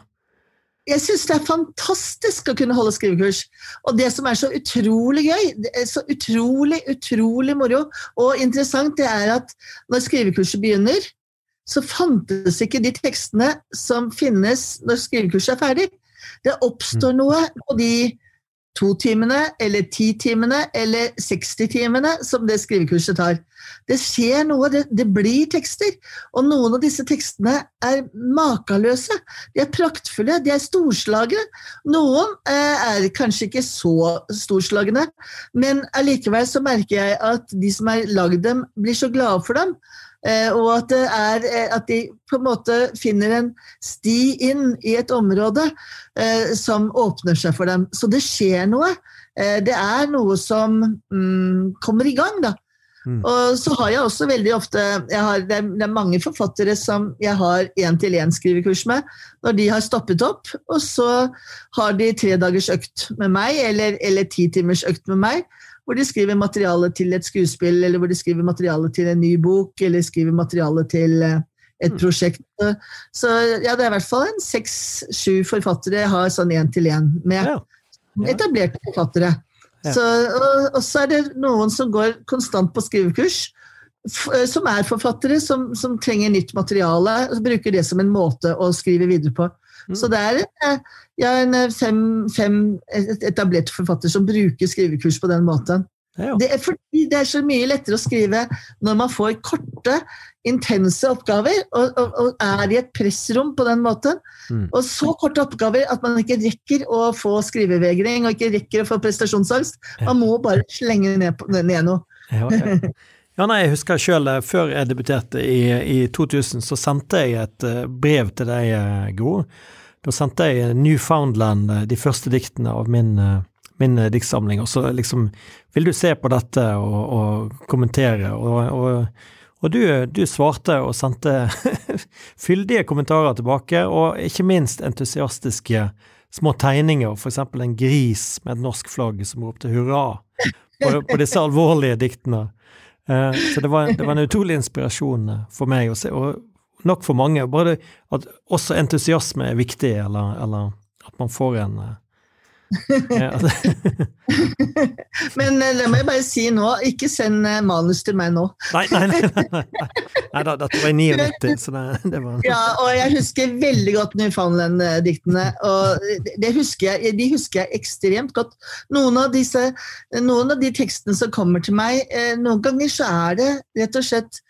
Jeg syns det er fantastisk å kunne holde skrivekurs. Og det som er så utrolig gøy, så utrolig, utrolig moro og interessant, det er at når skrivekurset begynner, så fantes ikke de tekstene som finnes når skrivekurset er ferdig. Det oppstår noe på de to timene, eller ti timene, eller 60 timene som det skrivekurset tar. Det skjer noe, det, det blir tekster. Og noen av disse tekstene er makeløse. De er praktfulle, de er storslagne. Noen eh, er kanskje ikke så storslagne, men allikevel så merker jeg at de som har lagd dem, blir så glade for dem. Eh, og at, det er, eh, at de på en måte finner en sti inn i et område eh, som åpner seg for dem. Så det skjer noe. Det er noe som mm, kommer i gang, da. Mm. Og så har jeg også veldig ofte jeg har, det, er, det er mange forfattere som jeg har én-til-én-skrivekurs med, når de har stoppet opp, og så har de tre dagers økt med meg, eller, eller ti timers økt med meg, hvor de skriver materiale til et skuespill, eller hvor de skriver materiale til en ny bok, eller skriver materiale til eh, et Mm. prosjekt. Så ja, det er i hvert fall en seks-sju forfattere jeg har sånn én-til-én med Ja. Ja. etablerte forfattere. Så, og, og så er det noen som går konstant på skrivekurs, eh, som er forfattere, som, som trenger nytt materiale, og bruker det som en måte å skrive videre på. Mm. Så det er en, ja, en eh, fem, fem et- etablerte forfattere som bruker skrivekurs på den måten. Ja. Det er fordi det er så mye lettere å skrive når man får korte, intense oppgaver, og, og, og er i et pressrom på den måten. Mm. Og så korte oppgaver at man ikke rekker å få skrivevegring og ikke rekker å få prestasjonsangst. Man må bare slenge ned, på, ned noe. Ja, ja. ja, nei, jeg husker sjøl, før jeg debuterte i, i 2000, så sendte jeg et eh, brev til deg, eh, Gro. Da sendte jeg Newfoundland, eh, de første diktene av min, eh, min eh, diktsamling, og så liksom Vil du se på dette og, og kommentere? Og, og, og du, du svarte og sendte fyldige kommentarer tilbake, og ikke minst entusiastiske små tegninger, eksempel en gris med et norsk flagg som ropte hurra på, på disse alvorlige diktene. Eh, så det var, det var en utrolig inspirasjon eh, for meg å se, og nok for mange. Både at også entusiasme er viktig, eller, eller at man får en eh, Men eh, det må jeg bare si nå, ikke send eh, manus til meg nå. Nei, nei, nei, nei, nei. da, dette var i 99, så det, det var Ja, og jeg husker veldig godt Newfoundland-diktene. Og det husker jeg, de husker jeg ekstremt godt. Noen av, disse, noen av de tekstene som kommer til meg, eh, noen ganger så er det rett og slett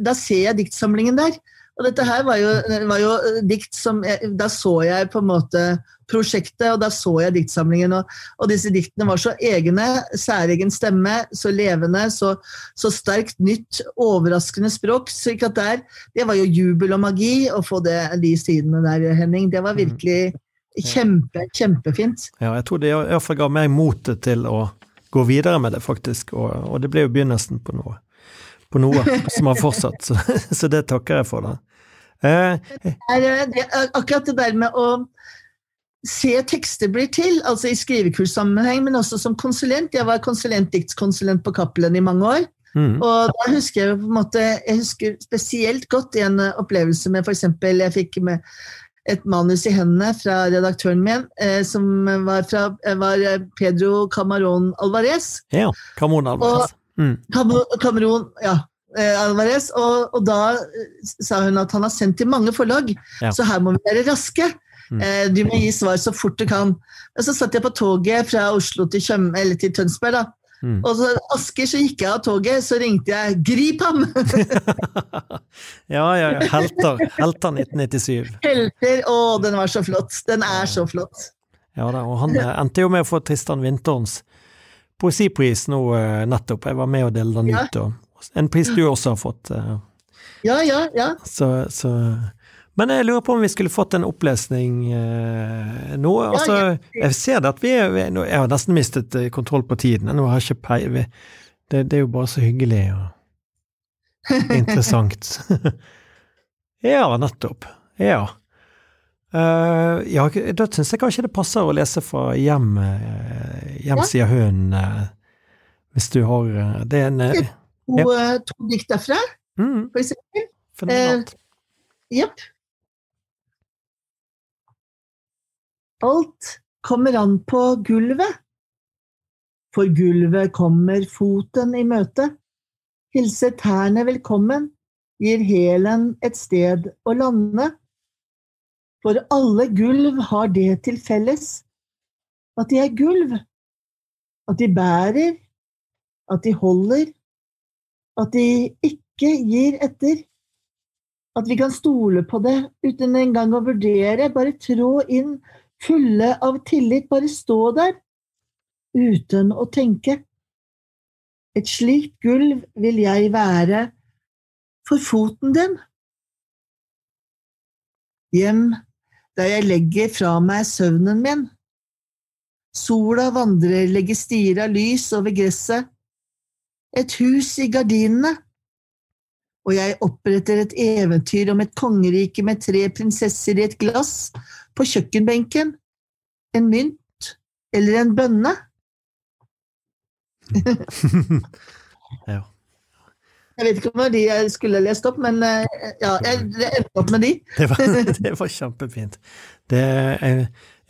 Da ser jeg diktsamlingen der. Og dette her var jo, var jo dikt som jeg, Da så jeg på en måte prosjektet, og da så jeg diktsamlingen. Og, og disse diktene var så egne, særegen stemme, så levende, så, så sterkt nytt, overraskende språk. Så ikke at der, det var jo jubel og magi å få det, de sidene der, Henning. Det var virkelig kjempe, kjempefint. Ja, jeg tror det iallfall ga meg motet til å gå videre med det, faktisk. Og, og det ble jo begynnelsen på noe, på noe som har fortsatt, så, så det takker jeg for. da. Eh, det, akkurat det der med å se tekster blir til, altså i skrivekurssammenheng, men også som konsulent. Jeg var konsulent, diktskonsulent på Cappelen i mange år. mm, Og da husker jeg på en måte, jeg husker spesielt godt en eh, opplevelse med f.eks. jeg fikk med et manus i hendene fra redaktøren min, eh, som var, fra, eh, var Pedro Camarón Alvarez. ja, Camarón Alvarez. Mm, Cam- Cameron, ja. Eh, Alvarez, og, og da eh, sa hun at han har sendt til mange forlag, Ja. så her må vi være raske. Mm. Eh, Du må gi svar så fort du kan. Og så satt jeg på toget fra Oslo til, Kjøm, eller til Tønsberg, da. Mm. Og så Asker, så gikk jeg av toget, så ringte jeg 'grip ham'! ja, ja, ja. Helter. Helter 1997. Helter. Å, den var så flott. Den er så flott. Ja da, og han endte jo med å få Tristan Vinterens poesipris nå nettopp. Jeg var med og delte den ja. ut. Og en pris du også har fått. Eh. Ja, ja, ja. Så, så men jeg lurer på om vi skulle fått en opplesning eh, nå. Altså, jeg ser det at vi er Jeg har nesten mistet eh, kontroll på tiden. Nå har jeg ikke peiling det, det, er jo bare så hyggelig og interessant. ja, nettopp. Ja. Uh, ja, da syns jeg kanskje det passer å lese fra Hjem, hjem hønen, uh, hvis du har Det er en To, ja. to dikt derfra, mm. for eksempel. Fenomenalt. Jepp. Alt kommer an på gulvet. For gulvet kommer foten i møte. Hilser tærne velkommen, gir hælen et sted å lande. For alle gulv har det til felles at de er gulv, at de bærer, at de holder, at de ikke gir etter. At vi kan stole på det uten engang å vurdere, bare trå inn fulle av tillit, bare stå der, uten å tenke. Et slikt gulv vil jeg være for foten din. Hjem der jeg legger fra meg søvnen min. Sola vandrer, legger stier av lys over gresset. Et hus i gardinene. Og jeg oppretter et eventyr om et kongerike med tre prinsesser i et glass på kjøkkenbenken en mynt eller en bønne. ja. Jeg vet ikke om det var de jeg skulle lest opp, men eh, ja, jeg endte opp med de. det, var, det var kjempefint. Det,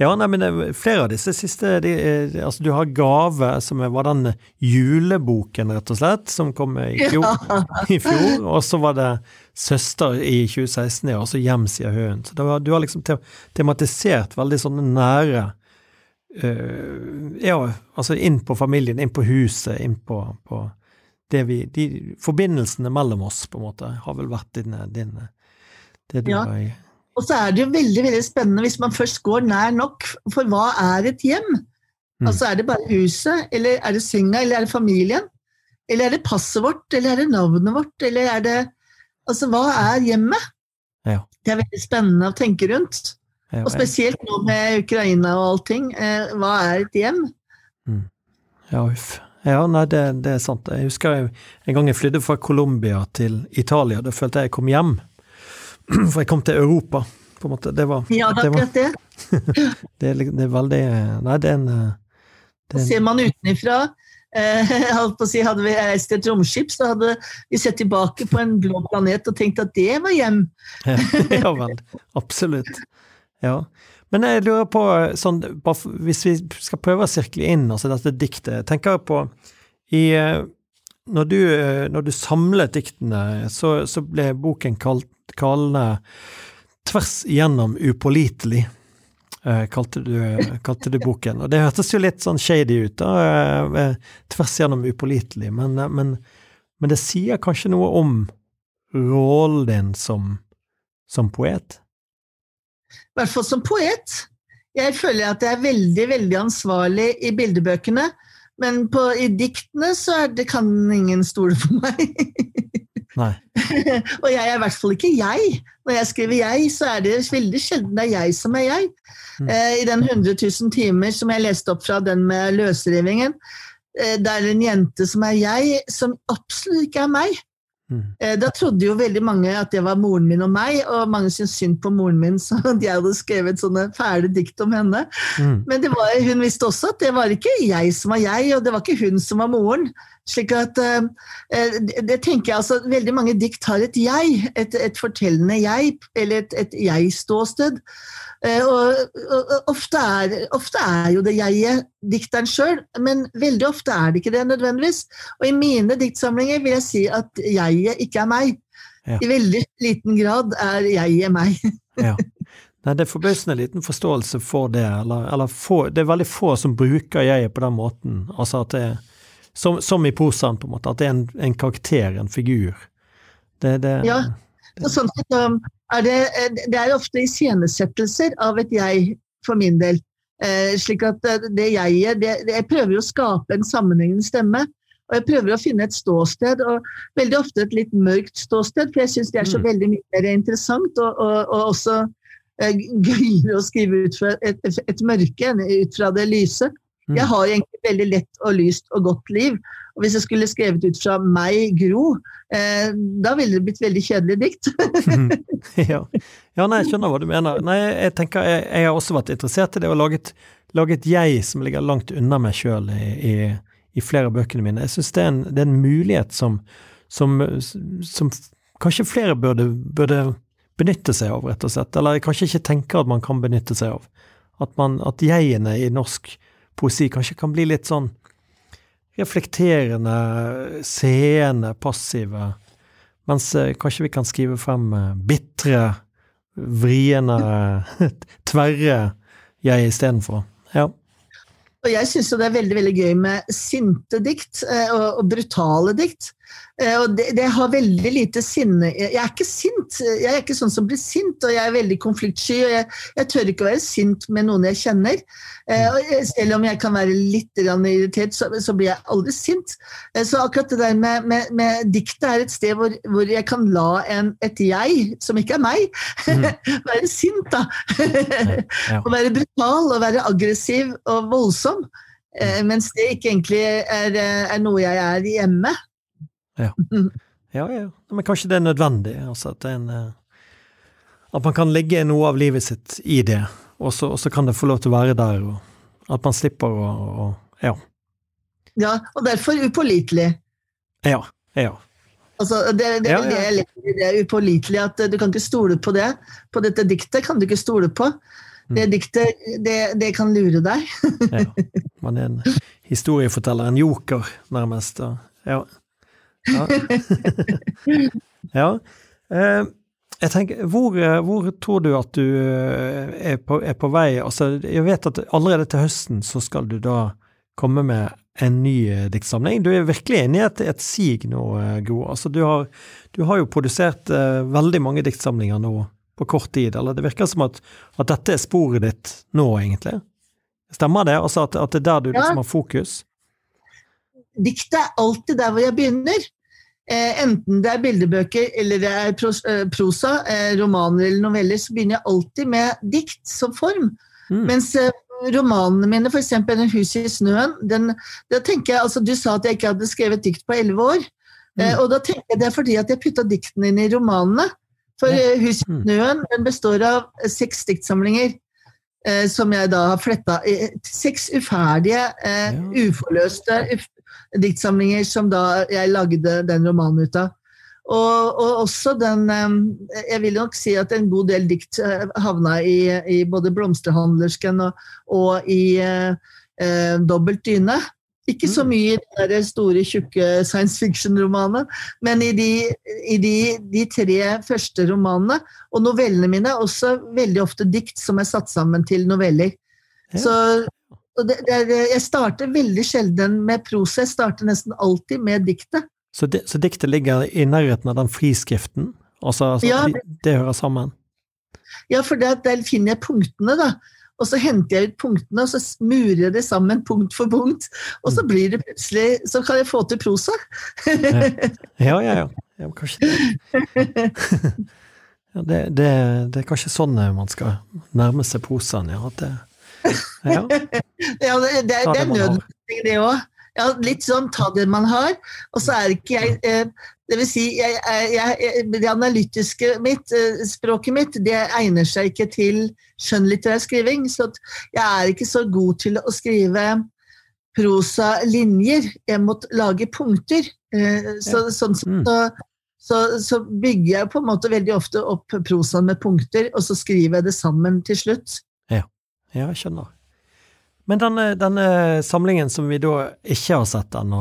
ja, nei, men flere av disse siste de, altså Du har Gave, som var den juleboken, rett og slett, som kom i fjor. Ja. I fjor og så var det Søster i 2016, ja, og så Hjem, sier høen. Så var, du har liksom tematisert veldig sånne nære uh, Ja, altså inn på familien, inn på huset, inn på, på det vi de, Forbindelsene mellom oss, på en måte, har vel vært din, din det du ja. har og så er det jo veldig veldig spennende hvis man først går nær nok, for hva er et hjem? Mm. Altså Er det bare huset, eller er det senga, eller er det familien? Eller er det passet vårt, eller er det navnet vårt, eller er det Altså, hva er hjemmet? Ja. Det er veldig spennende å tenke rundt. Ja, og spesielt nå med Ukraina og allting. Eh, hva er et hjem? Mm. Ja, uff. Ja, nei, det, det, er sant. Jeg husker jeg, en gang jeg flydde fra Colombia til Italia. Da følte jeg jeg kom hjem. For jeg kom til Europa, på en måte. Det var Ja, det er akkurat det. det, er, det, er veldig Nei, det er en, det er en Ser man utenfra eh, si, Hadde vi reist et romskip, så hadde vi sett tilbake på en blå planet og tenkt at det var hjem. ja vel. Absolutt. Ja. Men jeg lurer på, sånn, hvis vi skal prøve å sirkle inn altså dette diktet tenker jeg på i når du, når du samlet diktene, så, så ble boken kalt kallende Tvers igjennom upålitelig, eh, kalte, du, kalte, du, boken. Og det hørtes jo litt sånn shady ut, da. Eh, eh, tvers igjennom upålitelig. Men, men, men, det sier kanskje noe om rollen din som, som poet? I hvert fall som poet. Jeg føler at jeg er veldig, veldig ansvarlig i bildebøkene. Men på, i diktene så det, kan ingen stole på meg. og jeg er i hvert fall ikke jeg. Når jeg skriver 'jeg', så er det veldig sjelden det er jeg som er jeg. Mm. Eh, I den 100 000 timer som jeg leste opp fra den med løsrivingen, eh, det er en jente som er jeg, som absolutt ikke er meg. Mm. Eh, da trodde jo veldig mange at det var moren min og meg, og mange syntes synd på moren min, så de hadde skrevet sånne fæle dikt om henne. Mm. Men var, hun visste også at det var ikke jeg som var jeg, og det var ikke hun som var moren. Slik at uh, det tenker jeg altså, Veldig mange dikt har et jeg, et, et fortellende jeg, eller et, et jeg-ståsted. Uh, og, og, ofte, er, ofte, er, jo det jeget dikteren sjøl, men veldig ofte er det ikke det nødvendigvis. Og i mine diktsamlinger vil jeg si at jeget ikke er meg. Ja. I veldig liten grad er jeget meg. ja. Nei, Det er forbausende liten forståelse for det, eller, eller få, det er veldig få som bruker jeget på den måten. Altså at det er som, som, i prosaen, på en måte. At det er en, en karakter, en figur. Det, det, ja. Og sånn sett um, er det, det er ofte iscenesettelser av et jeg, for min del. Eh, slik at eh, det jeg det, Jeg prøver å skape en sammenhengende stemme. Og jeg prøver å finne et ståsted, og veldig ofte et litt mørkt ståsted, for jeg syns det er så mm. veldig mye mer interessant, og, og, og også eh, gøyere å skrive ut fra et, et mørke enn ut fra det lyse. Mm. Jeg har egentlig veldig lett og lyst og godt liv. Og hvis jeg skulle skrevet ut fra meg, Gro, eh, da ville det blitt veldig kjedelig dikt. ja. ja. nei, jeg skjønner hva du mener. Nei, jeg tenker, jeg, jeg har også vært interessert i det, og laget, laget jeg som ligger langt unna meg sjøl i, i, i, flere av bøkene mine. Jeg syns det, det, er en mulighet som, som, som kanskje flere burde, burde, benytte seg av, rett og slett. Eller jeg kanskje ikke tenker at man kan benytte seg av. At, man, at jegene i norsk poesi kanskje kan bli litt sånn reflekterende, seende, passive. Mens eh, kanskje vi kan skrive frem eh, bitre, vriene, tverre jeg istedenfor. Ja. Og jeg syns det er veldig veldig gøy med sinte dikt eh, og, og brutale dikt. Eh, og det, det, har veldig lite sinne Jeg er ikke sint. Jeg er ikke sånn som blir sint, og jeg er veldig konfliktsky. og Jeg, jeg tør ikke å være sint med noen jeg kjenner. Eh, og selv om jeg kan være litt irritert, så, så, blir jeg aldri sint. Eh, så akkurat det der med, med, med diktet er et sted hvor, hvor jeg kan la en, et jeg, som ikke er meg, mm. være sint, da. og være brutal og være aggressiv og voldsom. Mens det ikke egentlig er, er noe jeg er hjemme. Ja. ja, ja. Men kanskje det er nødvendig? Altså at, en, eh, at, man kan legge noe av livet sitt i det, og så, og så kan det få lov til å være der. Og at man slipper å, å Ja. Ja, og derfor upålitelig. Ja. Ja. Altså, det, det, ja, ja. det, det er upålitelig at du kan ikke stole på det. På dette diktet kan du ikke stole på. Mm. Det diktet, det, det kan lure deg. ja. Man er en historieforteller, en joker, nærmest. Ja. Ja. ja. Eh, jeg tenker, hvor, hvor, tror du at du eh, er på, er på, vei? Altså, jeg vet at allerede til høsten så skal du da komme med en ny eh, diktsamling. Du er virkelig inne i et, et sig nå, Gro. Altså, du har, du har jo produsert uh, veldig mange diktsamlinger nå på kort tid. Eller det virker som at, at dette er sporet ditt nå, egentlig. Stemmer det? Altså at, at det er der du liksom har fokus? Diktet er alltid der hvor jeg begynner. Eh, enten det er bildebøker eller det er eh, prosa, eh, romaner eller noveller, så begynner jeg alltid med dikt som form. Mm. Mens romanene mine, f.eks. 'En hus i snøen', den, da tenker jeg, altså Du sa at jeg ikke hadde skrevet dikt på elleve år. Mm. og da tenker jeg det er fordi at jeg putta diktene inn i romanene. For ja. 'Hus i mm. snøen' den består av seks diktsamlinger. Eh, som jeg da har fletta Seks uferdige, eh, ja. uforløste uf diktsamlinger som da jeg lagde den romanen ut av. Og, og, også den Jeg vil nok si at en god del dikt eh, havna i, i både 'Blomsterhandlersken' og, og i eh, eh, 'Dobbelt dyne'. Ikke så mm. mye i de store, tjukke science fiction-romanene, men i, de, i de, de, tre første romanene. Og novellene mine er også veldig ofte dikt som er satt sammen til noveller. Ja. Så det, det er, jeg starter veldig sjelden med prosa, jeg starter nesten alltid med diktet. Så, det, så diktet ligger i nærheten av den friskriften? Altså, altså ja, det, det, hører sammen? Ja, for der, der finner jeg punktene, da. Og så henter jeg ut punktene, og så smurer jeg det sammen punkt for punkt. Og så mm. blir det plutselig Så kan jeg få til prosa. ja, ja, ja. ja kanskje det. ja, det, det, det, er kanskje sånn man skal nærme seg prosaen, ja. At det, ja. ja, det, det, det er nødvendig, det òg. Ja, litt sånn ta det man har. Og så er ikke jeg eh, Det vil si, jeg, jeg, det analytiske mitt, eh, språket mitt, det egner seg ikke til skjønnlitterær skriving. Så jeg er ikke så god til å skrive prosa-linjer. Jeg må lage punkter. Eh, så, sånn mm. så, så, så, bygger jeg på en måte veldig ofte opp prosaen med punkter, og så skriver jeg det sammen til slutt. Ja, jeg skjønner. Men denne, denne, samlingen som vi da ikke har sett ennå,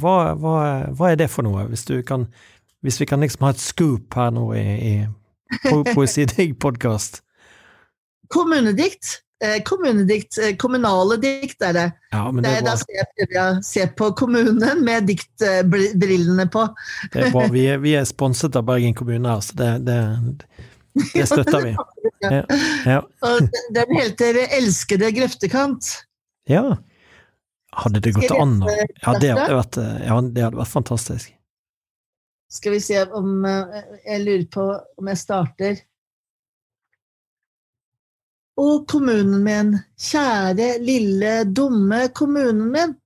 hva, hva, hva, er det for noe? Hvis, kan, hvis, vi kan liksom ha et scoop her nå i, i Poesidigg podkast? Kommunedikt. Eh, kommunedikt, eh, kommunale dikt er det. Ja, men det er da ser jeg se på kommunen med diktbrillene på. Det er bra. Vi, er, vi er sponset av Bergen kommune her, så det, det, det støtter vi. Ja, ja. Den- heter 'Elskede grøftekant'. ja. Hadde det gått an å ja det, hadde vært, ja, det hadde vært fantastisk. Skal vi se om eh, Jeg lurer på om jeg starter. Å, kommunen min, kjære, lille, dumme kommunen min.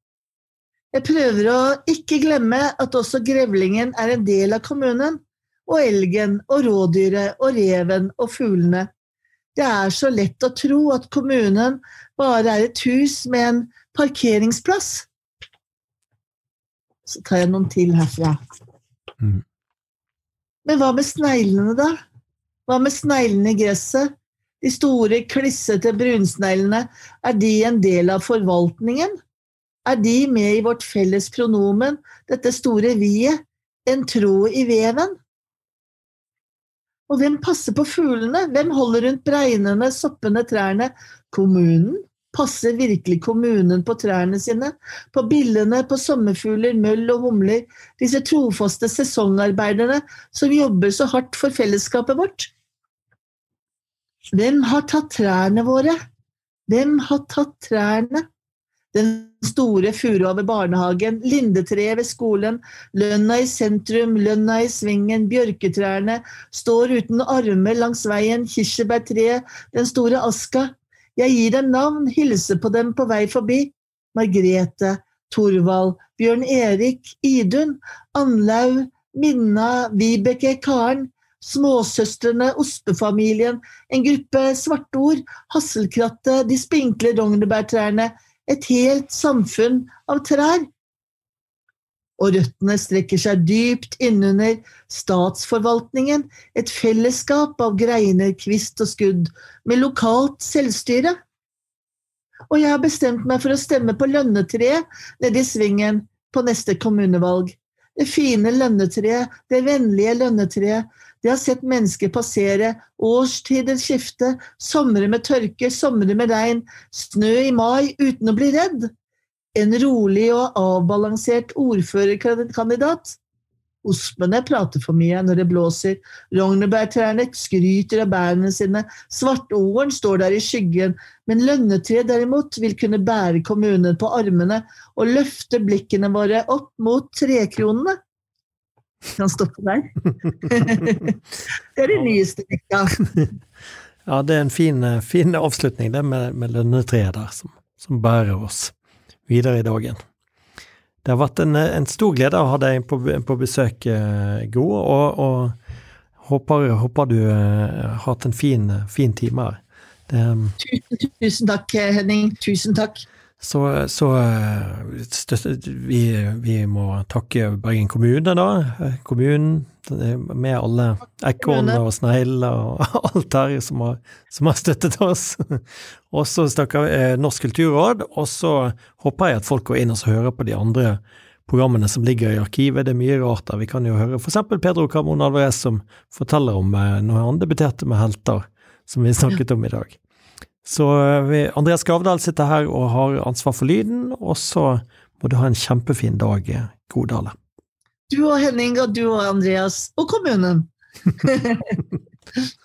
Jeg prøver å ikke glemme at også grevlingen er en del av kommunen, og elgen og rådyret og reven og fuglene. Det er så lett å tro at kommunen bare er et hus med en parkeringsplass. Så tar jeg noen til herfra. Mm. Men hva med sneglene, da? Hva med sneglene i gresset? De store, klissete brunsneglene, er de en del av forvaltningen? Er de med i vårt felles pronomen, dette store vi-et, en tråd i veven? Og hvem passer på fuglene? Hvem holder rundt bregnene, soppene, trærne? Kommunen? Passer virkelig kommunen på trærne sine? På billene, på sommerfugler, møll og humler? Disse trofaste sesongarbeiderne som jobber så hardt for fellesskapet vårt? Hvem har tatt trærne våre? Hvem har tatt trærne? Den store furua ved barnehagen, lindetreet ved skolen, lønna i sentrum, lønna i svingen, bjørketrærne står uten armer langs veien, kirsebærtreet, den store aska. Jeg gir dem navn, hilser på dem på vei forbi. Margrete, Torvald, Bjørn Erik, Idun, Anlaug, Minna, Vibeke, Karen, småsøstrene, ostefamilien, en gruppe svartord, hasselkrattet, de spinkle rognebærtrærne, et helt samfunn av trær. Og røttene strekker seg dypt innunder statsforvaltningen, et fellesskap av greiner, kvist og skudd, med lokalt selvstyre. Og jeg har bestemt meg for å stemme på lønnetreet nede i svingen på neste kommunevalg. Det fine lønnetreet, det vennlige lønnetreet, det har sett mennesker passere, årstider skifte, somre med tørke, somre med regn, snø i mai uten å bli redd. En rolig og avbalansert ordførerkandidat. Ospene prater for mye når det blåser, rognebærtrærne skryter av bærene sine, svartoren står der i skyggen, men lønnetreet derimot vil kunne bære kommunen på armene og løfte blikkene våre opp mot trekronene. Kan stoppe der. det er det nyeste dikta. Ja, det er en fin, eh, fin avslutning, det med, med lønnetreet der, som, som bærer oss videre i dagen. Det har vært en, en stor glede å ha deg på, på besøk, eh, Gro, og, og håper, håper du eh, har hatt en fin, fin time her. Det, Tusen, tusen takk, Henning. Tusen takk. Så så vi, vi må takke Bergen kommune, da. Kommunen med alle ekornene og sneglene og alt her som har, som har støttet oss. Og så snakker vi eh, Norsk kulturråd, og så håper jeg at folk går inn og hører på de andre programmene som ligger i arkivet. Det er mye rart der. Vi kan jo høre eksempel Pedro Carmon Alvarez som forteller om eh, når han debuterte med Helter, som vi snakket om i dag. Så eh, vi, Andreas Gravdal sitter her og har ansvar for lyden, og så må du ha en kjempefin dag, eh, Godale. Du og Henning og du og Andreas og kommunen.